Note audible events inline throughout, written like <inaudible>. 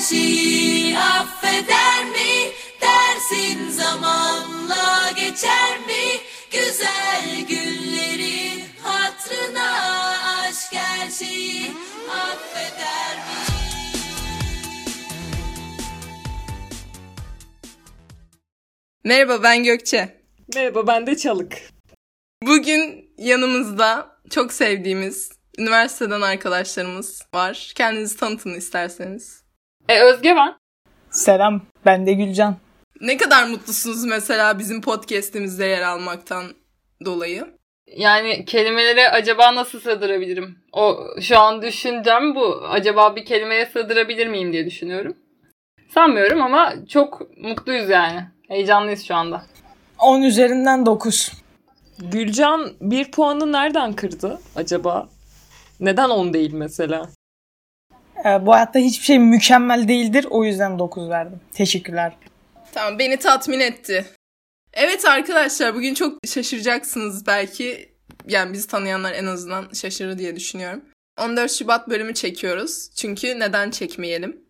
şeyi affeder mi? Dersin zamanla geçer mi? Güzel günlerin hatrına aşk her şeyi affeder mi? Merhaba ben Gökçe. Merhaba ben de Çalık. Bugün yanımızda çok sevdiğimiz üniversiteden arkadaşlarımız var. Kendinizi tanıtın isterseniz. E Özge ben. Selam, ben de Gülcan. Ne kadar mutlusunuz mesela bizim podcast'imizde yer almaktan dolayı? Yani kelimeleri acaba nasıl sığdırabilirim? O şu an düşüncem bu. Acaba bir kelimeye sığdırabilir miyim diye düşünüyorum. Sanmıyorum ama çok mutluyuz yani. Heyecanlıyız şu anda. 10 üzerinden 9. Gülcan bir puanı nereden kırdı acaba? Neden 10 değil mesela? Ee, bu hayatta hiçbir şey mükemmel değildir. O yüzden 9 verdim. Teşekkürler. Tamam beni tatmin etti. Evet arkadaşlar bugün çok şaşıracaksınız belki. Yani bizi tanıyanlar en azından şaşırır diye düşünüyorum. 14 Şubat bölümü çekiyoruz. Çünkü neden çekmeyelim?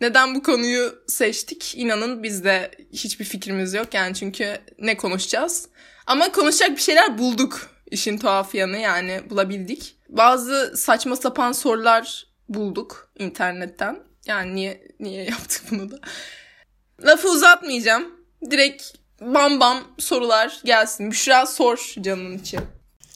Neden bu konuyu seçtik? İnanın bizde hiçbir fikrimiz yok. Yani çünkü ne konuşacağız? Ama konuşacak bir şeyler bulduk. İşin tuhaf yanı yani bulabildik. Bazı saçma sapan sorular bulduk internetten. Yani niye niye <laughs> yaptık bunu da? Lafı uzatmayacağım. Direkt bam bam sorular gelsin. Büşra sor canın için.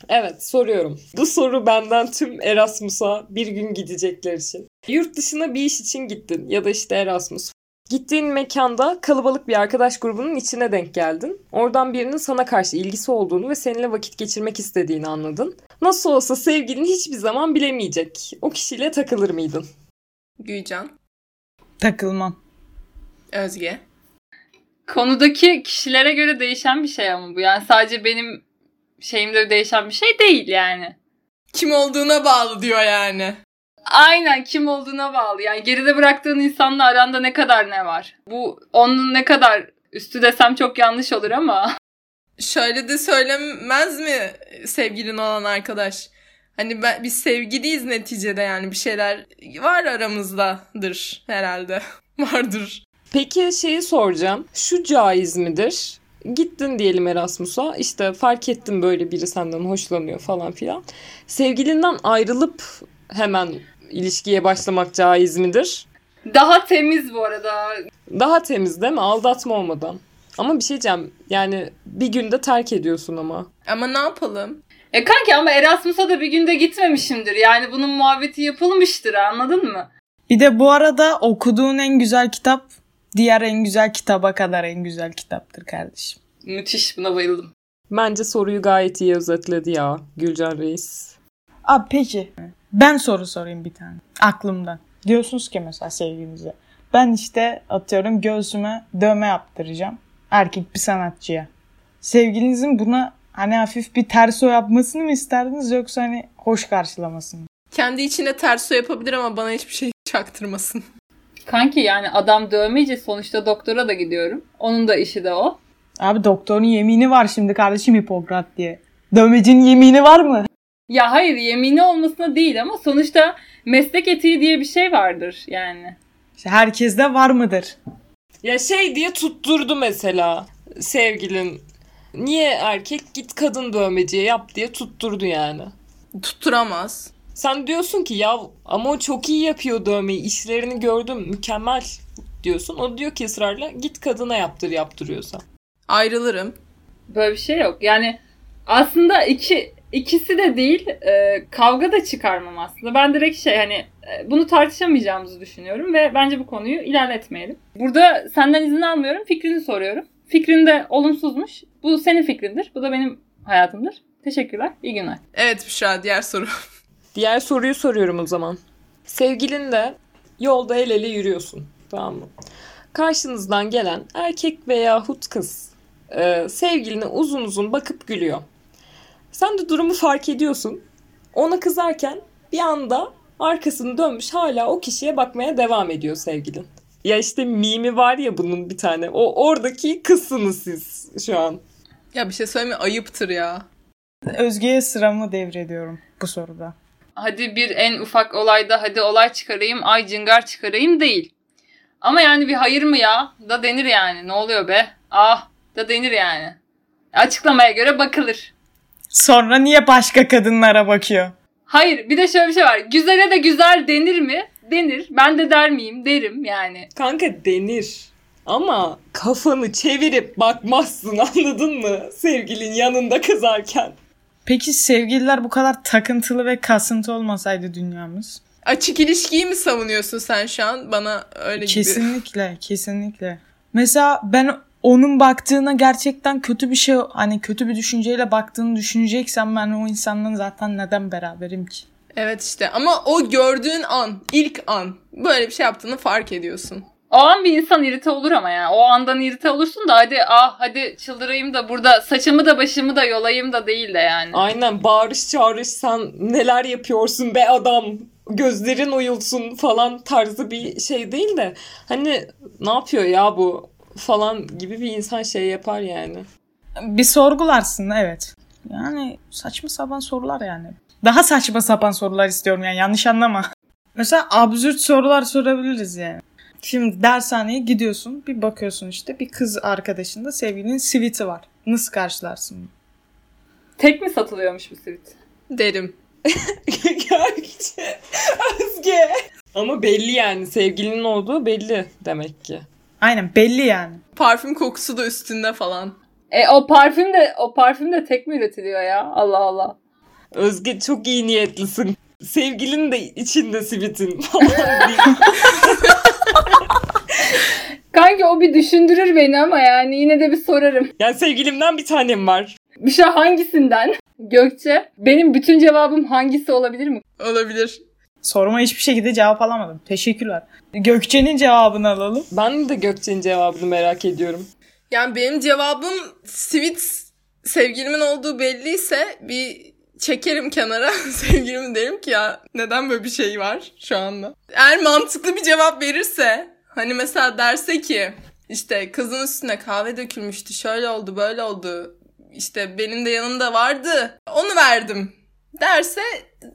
Evet soruyorum. Bu soru benden tüm Erasmus'a bir gün gidecekler için. Yurt dışına bir iş için gittin ya da işte Erasmus. Gittiğin mekanda kalabalık bir arkadaş grubunun içine denk geldin. Oradan birinin sana karşı ilgisi olduğunu ve seninle vakit geçirmek istediğini anladın. Nasıl olsa sevgilin hiçbir zaman bilemeyecek. O kişiyle takılır mıydın? Gülcan, Takılmam. Özge. Konudaki kişilere göre değişen bir şey ama bu. Yani sadece benim şeyimde değişen bir şey değil yani. Kim olduğuna bağlı diyor yani. Aynen kim olduğuna bağlı. Yani geride bıraktığın insanla aranda ne kadar ne var? Bu onun ne kadar üstü desem çok yanlış olur ama. <laughs> Şöyle de söylemez mi sevgilin olan arkadaş? Hani ben, biz sevgiliyiz neticede yani bir şeyler var aramızdadır herhalde. <laughs> Vardır. Peki şeyi soracağım. Şu caiz midir? Gittin diyelim Erasmus'a. işte fark ettin böyle biri senden hoşlanıyor falan filan. Sevgilinden ayrılıp hemen ilişkiye başlamak caiz midir? Daha temiz bu arada. Daha temiz değil mi? Aldatma olmadan. Ama bir şey diyeceğim. Yani bir günde terk ediyorsun ama. Ama ne yapalım? E kanki ama Erasmus'a da bir günde gitmemişimdir. Yani bunun muhabbeti yapılmıştır anladın mı? Bir de bu arada okuduğun en güzel kitap diğer en güzel kitaba kadar en güzel kitaptır kardeşim. Müthiş buna bayıldım. Bence soruyu gayet iyi özetledi ya Gülcan Reis. Abi peki ben soru sorayım bir tane aklımdan. Diyorsunuz ki mesela sevgilinize ben işte atıyorum göğsüme dövme yaptıracağım erkek bir sanatçıya. Sevgilinizin buna hani hafif bir terso yapmasını mı isterdiniz yoksa hani hoş karşılamasını mı? Kendi içine terso yapabilir ama bana hiçbir şey çaktırmasın. Kanki yani adam dövmeyece sonuçta doktora da gidiyorum. Onun da işi de o. Abi doktorun yemini var şimdi kardeşim Hipokrat diye. Dövmecinin yemini var mı? Ya hayır yemini olmasına değil ama sonuçta meslek etiği diye bir şey vardır yani. İşte herkeste var mıdır? Ya şey diye tutturdu mesela sevgilin. Niye erkek git kadın dövmeciye yap diye tutturdu yani. Tutturamaz. Sen diyorsun ki ya ama o çok iyi yapıyor dövmeyi. işlerini gördüm mükemmel diyorsun. O diyor ki ısrarla git kadına yaptır yaptırıyorsan. Ayrılırım. Böyle bir şey yok. Yani aslında iki ikisi de değil e, kavga da çıkarmam aslında. Ben direkt şey hani e, bunu tartışamayacağımızı düşünüyorum ve bence bu konuyu ilerletmeyelim. Burada senden izin almıyorum. Fikrini soruyorum. Fikrin de olumsuzmuş. Bu senin fikrindir. Bu da benim hayatımdır. Teşekkürler. İyi günler. Evet Büşra diğer soru. <laughs> Diğer soruyu soruyorum o zaman. Sevgilinle yolda el ele yürüyorsun. Tamam mı? Karşınızdan gelen erkek veya hut kız e, sevgiline uzun uzun bakıp gülüyor. Sen de durumu fark ediyorsun. Ona kızarken bir anda arkasını dönmüş hala o kişiye bakmaya devam ediyor sevgilin. Ya işte mimi var ya bunun bir tane. O oradaki kızsınız siz şu an. Ya bir şey söyleyeyim mi? Ayıptır ya. Özge'ye sıramı devrediyorum bu soruda. Hadi bir en ufak olayda hadi olay çıkarayım, ay cıngar çıkarayım değil. Ama yani bir hayır mı ya da denir yani. Ne oluyor be? Ah da denir yani. Açıklamaya göre bakılır. Sonra niye başka kadınlara bakıyor? Hayır bir de şöyle bir şey var. Güzele de güzel denir mi? Denir. Ben de der miyim? Derim yani. Kanka denir. Ama kafanı çevirip bakmazsın <laughs> anladın mı? Sevgilin yanında kızarken. Peki sevgililer bu kadar takıntılı ve kasıntı olmasaydı dünyamız? Açık ilişkiyi mi savunuyorsun sen şu an? Bana öyle gibi. Kesinlikle, kesinlikle. Mesela ben onun baktığına gerçekten kötü bir şey hani kötü bir düşünceyle baktığını düşüneceksem ben o insanla zaten neden beraberim ki? Evet işte ama o gördüğün an, ilk an böyle bir şey yaptığını fark ediyorsun. O an bir insan irite olur ama ya. O andan irite olursun da hadi ah hadi çıldırayım da burada saçımı da başımı da yolayım da değil de yani. Aynen bağırış çağırış sen neler yapıyorsun be adam gözlerin uyulsun falan tarzı bir şey değil de hani ne yapıyor ya bu falan gibi bir insan şey yapar yani. Bir sorgularsın evet. Yani saçma sapan sorular yani. Daha saçma sapan sorular istiyorum yani yanlış anlama. <laughs> Mesela absürt sorular sorabiliriz yani. Şimdi dershaneye gidiyorsun bir bakıyorsun işte bir kız arkadaşında sevgilinin siviti var. Nasıl karşılarsın? Tek mi satılıyormuş bu sivit? Derim. <laughs> Özge. Ama belli yani sevgilinin olduğu belli demek ki. Aynen belli yani. Parfüm kokusu da üstünde falan. E o parfüm de o parfüm de tek mi üretiliyor ya? Allah Allah. Özge çok iyi niyetlisin. Sevgilin de içinde sivitin falan. <laughs> Kanki o bir düşündürür beni ama yani yine de bir sorarım. Yani sevgilimden bir tanem var. Bir şey hangisinden? Gökçe, benim bütün cevabım hangisi olabilir mi? Olabilir. Soruma hiçbir şekilde cevap alamadım. Teşekkürler. Gökçe'nin cevabını alalım. Ben de Gökçe'nin cevabını merak ediyorum. Yani benim cevabım sweet sevgilimin olduğu belliyse bir çekerim kenara <laughs> sevgilimi derim ki ya neden böyle bir şey var şu anda. Eğer mantıklı bir cevap verirse hani mesela derse ki işte kızın üstüne kahve dökülmüştü şöyle oldu böyle oldu işte benim de yanımda vardı onu verdim derse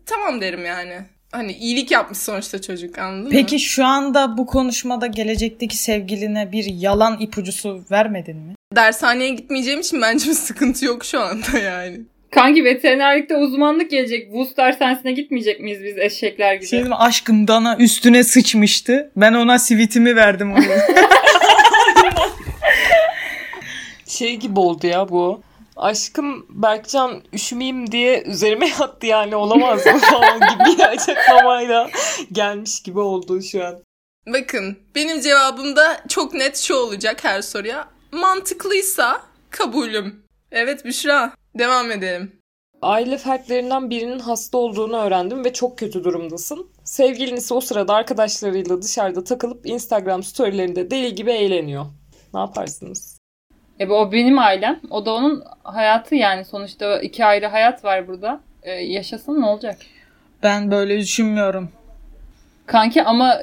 tamam derim yani. Hani iyilik yapmış sonuçta çocuk anladın mı? Peki şu anda bu konuşmada gelecekteki sevgiline bir yalan ipucusu vermedin mi? Dershaneye gitmeyeceğim için bence bir sıkıntı yok şu anda yani. Kanki veterinerlikte uzmanlık gelecek. Wus dershanesine gitmeyecek miyiz biz eşekler gibi? Şey dedim, aşkım dana üstüne sıçmıştı. Ben ona sivitimi verdim oraya. <laughs> Şey gibi oldu ya bu. Aşkım Berkcan üşümeyeyim diye üzerime <laughs> yattı yani olamaz falan gibi bir açıklamayla gelmiş gibi oldu şu an. Bakın benim cevabım da çok net şu olacak her soruya. Mantıklıysa kabulüm. Evet Büşra devam edelim. Aile fertlerinden birinin hasta olduğunu öğrendim ve çok kötü durumdasın. Sevgilin ise o sırada arkadaşlarıyla dışarıda takılıp Instagram storylerinde deli gibi eğleniyor. Ne yaparsınız? E bu o benim ailem. O da onun hayatı yani. Sonuçta iki ayrı hayat var burada. E, yaşasın ne olacak? ben böyle düşünmüyorum. Kanki ama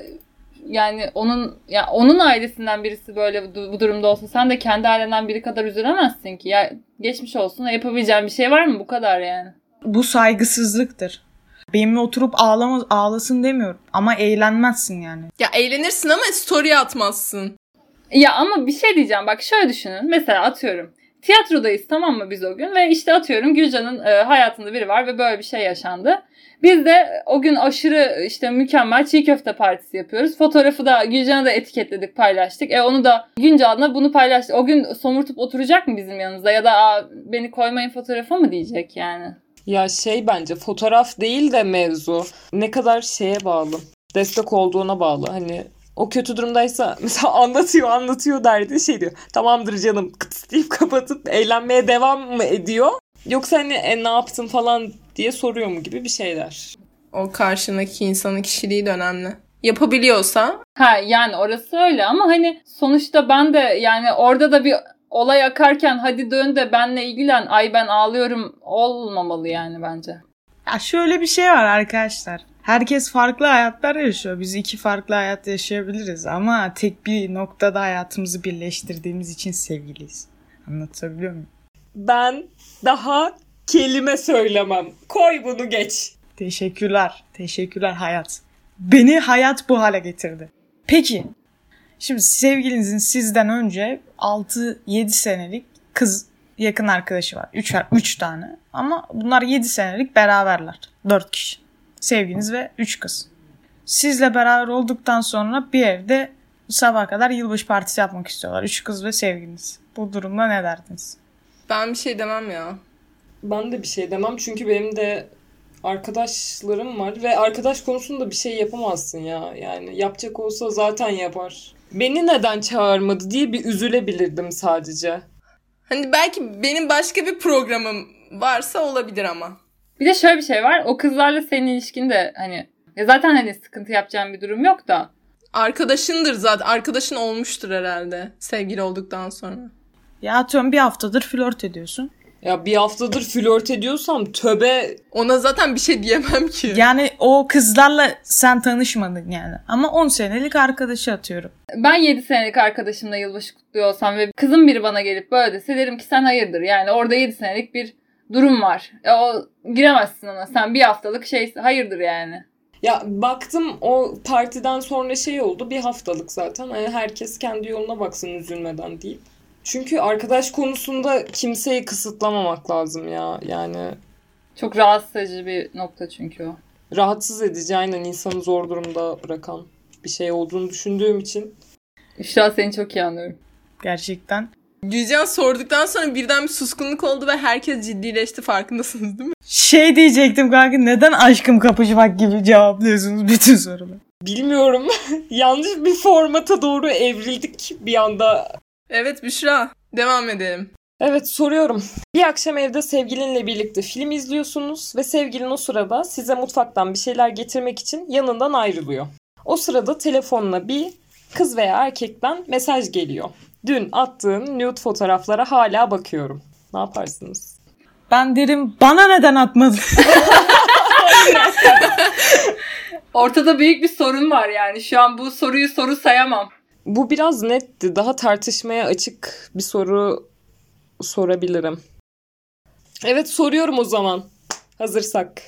yani onun ya onun ailesinden birisi böyle bu, bu durumda olsa sen de kendi ailenden biri kadar üzülemezsin ki. Ya geçmiş olsun. Yapabileceğin bir şey var mı bu kadar yani? Bu saygısızlıktır. Benimle oturup ağlamaz, ağlasın demiyorum. Ama eğlenmezsin yani. Ya eğlenirsin ama story atmazsın. Ya ama bir şey diyeceğim bak şöyle düşünün. Mesela atıyorum. Tiyatrodayız tamam mı biz o gün ve işte atıyorum Gülcan'ın e, hayatında biri var ve böyle bir şey yaşandı. Biz de o gün aşırı işte mükemmel çiğ köfte partisi yapıyoruz. Fotoğrafı da Gülcan'a da etiketledik paylaştık. E onu da Güncan'la bunu paylaştık. O gün somurtup oturacak mı bizim yanımızda ya da Aa, beni koymayın fotoğrafa mı diyecek yani. Ya şey bence fotoğraf değil de mevzu. Ne kadar şeye bağlı. Destek olduğuna bağlı. Hani o kötü durumdaysa <laughs> mesela anlatıyor anlatıyor derdi şey diyor. Tamamdır canım kıt <laughs> deyip kapatıp eğlenmeye devam mı ediyor? Yoksa hani e, ne yaptın falan diye soruyor mu gibi bir şeyler. O karşındaki insanın kişiliği de önemli. Yapabiliyorsa Ha yani orası öyle ama hani sonuçta ben de yani orada da bir olay akarken hadi dön de benle ilgilen ay ben ağlıyorum olmamalı yani bence. Ya şöyle bir şey var arkadaşlar. Herkes farklı hayatlar yaşıyor. Biz iki farklı hayat yaşayabiliriz ama tek bir noktada hayatımızı birleştirdiğimiz için sevgiliyiz. Anlatabiliyor muyum? Ben daha kelime söylemem. Koy bunu geç. Teşekkürler. Teşekkürler hayat. Beni hayat bu hale getirdi. Peki Şimdi sevgilinizin sizden önce 6-7 senelik kız yakın arkadaşı var. 3 3 tane. Ama bunlar 7 senelik beraberler. 4 kişi. Sevginiz ve 3 kız. Sizle beraber olduktan sonra bir evde sabah kadar yılbaşı partisi yapmak istiyorlar. 3 kız ve sevginiz. Bu durumda ne derdiniz? Ben bir şey demem ya. Ben de bir şey demem çünkü benim de arkadaşlarım var ve arkadaş konusunda bir şey yapamazsın ya. Yani yapacak olsa zaten yapar. Beni neden çağırmadı diye bir üzülebilirdim sadece. Hani belki benim başka bir programım varsa olabilir ama. Bir de şöyle bir şey var. O kızlarla senin ilişkin de hani ya zaten hani sıkıntı yapacağın bir durum yok da. Arkadaşındır zaten. Arkadaşın olmuştur herhalde. Sevgili olduktan sonra. Ya atıyorum bir haftadır flört ediyorsun. Ya bir haftadır flört ediyorsam töbe Ona zaten bir şey diyemem ki. Yani o kızlarla sen tanışmadın yani. Ama 10 senelik arkadaşı atıyorum. Ben 7 senelik arkadaşımla yılbaşı kutluyor olsam ve kızım biri bana gelip böyle dese derim ki sen hayırdır. Yani orada 7 senelik bir durum var. E, o giremezsin ona. Sen bir haftalık şey hayırdır yani. Ya baktım o partiden sonra şey oldu bir haftalık zaten. Yani herkes kendi yoluna baksın üzülmeden değil. Çünkü arkadaş konusunda kimseyi kısıtlamamak lazım ya. Yani Çok rahatsız edici bir nokta çünkü o. rahatsız edici aynen insanı zor durumda bırakan bir şey olduğunu düşündüğüm için. Şu an seni çok iyi anlıyorum. Gerçekten. Gülcan sorduktan sonra birden bir suskunluk oldu ve herkes ciddileşti farkındasınız değil mi? Şey diyecektim kanka neden aşkım kapışmak gibi cevaplıyorsunuz bütün soruları? Bilmiyorum. <laughs> Yanlış bir formata doğru evrildik bir anda. Evet Büşra. Devam edelim. Evet soruyorum. Bir akşam evde sevgilinle birlikte film izliyorsunuz ve sevgilin o sırada size mutfaktan bir şeyler getirmek için yanından ayrılıyor. O sırada telefonuna bir kız veya erkekten mesaj geliyor. Dün attığın nude fotoğraflara hala bakıyorum. Ne yaparsınız? Ben derim bana neden atmadın? <laughs> Ortada büyük bir sorun var yani. Şu an bu soruyu soru sayamam. Bu biraz netti. Daha tartışmaya açık bir soru sorabilirim. Evet soruyorum o zaman. Hazırsak.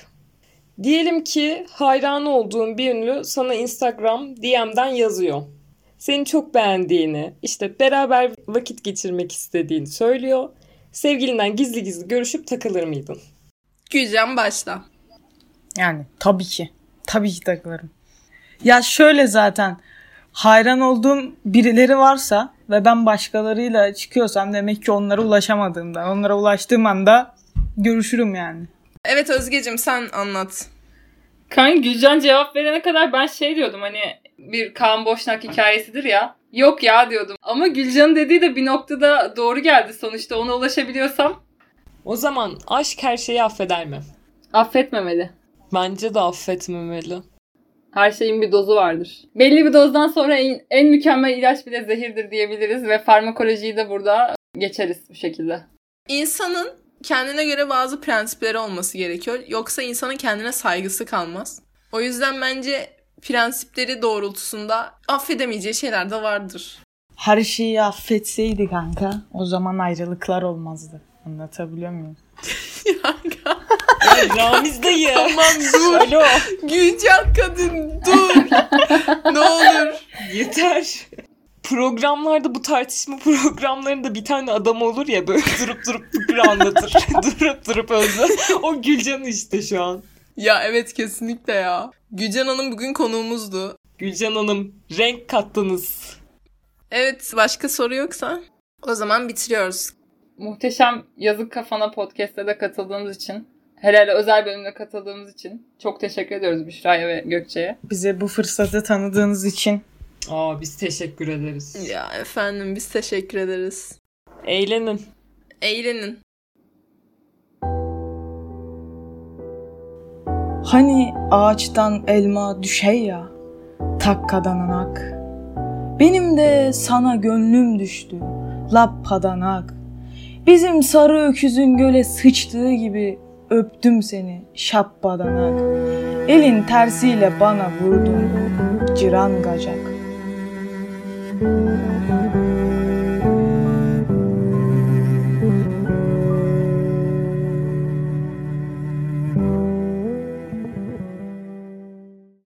Diyelim ki hayran olduğun bir ünlü sana Instagram DM'den yazıyor. Seni çok beğendiğini, işte beraber vakit geçirmek istediğini söylüyor. Sevgilinden gizli gizli görüşüp takılır mıydın? Gülcan başla. Yani tabii ki. Tabii ki takılırım. Ya şöyle zaten hayran olduğum birileri varsa ve ben başkalarıyla çıkıyorsam demek ki onlara ulaşamadığımda, onlara ulaştığım anda görüşürüm yani. Evet Özgecim sen anlat. Kanka Gülcan cevap verene kadar ben şey diyordum hani bir Kaan Boşnak hikayesidir ya. Yok ya diyordum. Ama Gülcan'ın dediği de bir noktada doğru geldi sonuçta. Ona ulaşabiliyorsam O zaman aşk her şeyi affeder mi? affetmemeli. Bence de affetmemeli. Her şeyin bir dozu vardır. Belli bir dozdan sonra en, en mükemmel ilaç bile zehirdir diyebiliriz ve farmakolojiyi de burada geçeriz bu şekilde. İnsanın kendine göre bazı prensipleri olması gerekiyor. Yoksa insanın kendine saygısı kalmaz. O yüzden bence prensipleri doğrultusunda affedemeyeceği şeyler de vardır. Her şeyi affetseydi kanka o zaman ayrılıklar olmazdı. Anlatabiliyor muyum? <laughs> Ramiz dayı. Tamam dur. Alo. Gülcan kadın dur. ne olur. Yeter. Programlarda bu tartışma programlarında bir tane adam olur ya böyle durup durup fıkra anlatır. <laughs> durup durup özle. O Gülcan işte şu an. Ya evet kesinlikle ya. Gülcan Hanım bugün konuğumuzdu. Gülcan Hanım renk kattınız. Evet başka soru yoksa o zaman bitiriyoruz. Muhteşem Yazık Kafana podcast'e de katıldığınız için, hele hele özel bölümde katıldığımız için çok teşekkür ediyoruz Büşra'ya ve Gökçe'ye. Bize bu fırsatı tanıdığınız için Aa biz teşekkür ederiz. Ya efendim biz teşekkür ederiz. Eğlenin. Eğlenin. Hani ağaçtan elma düşey ya, takkadanak. Benim de sana gönlüm düştü, lappadanak. Bizim sarı öküzün göle sıçtığı gibi öptüm seni şappadanak. Elin tersiyle bana vurdun, cırangacak.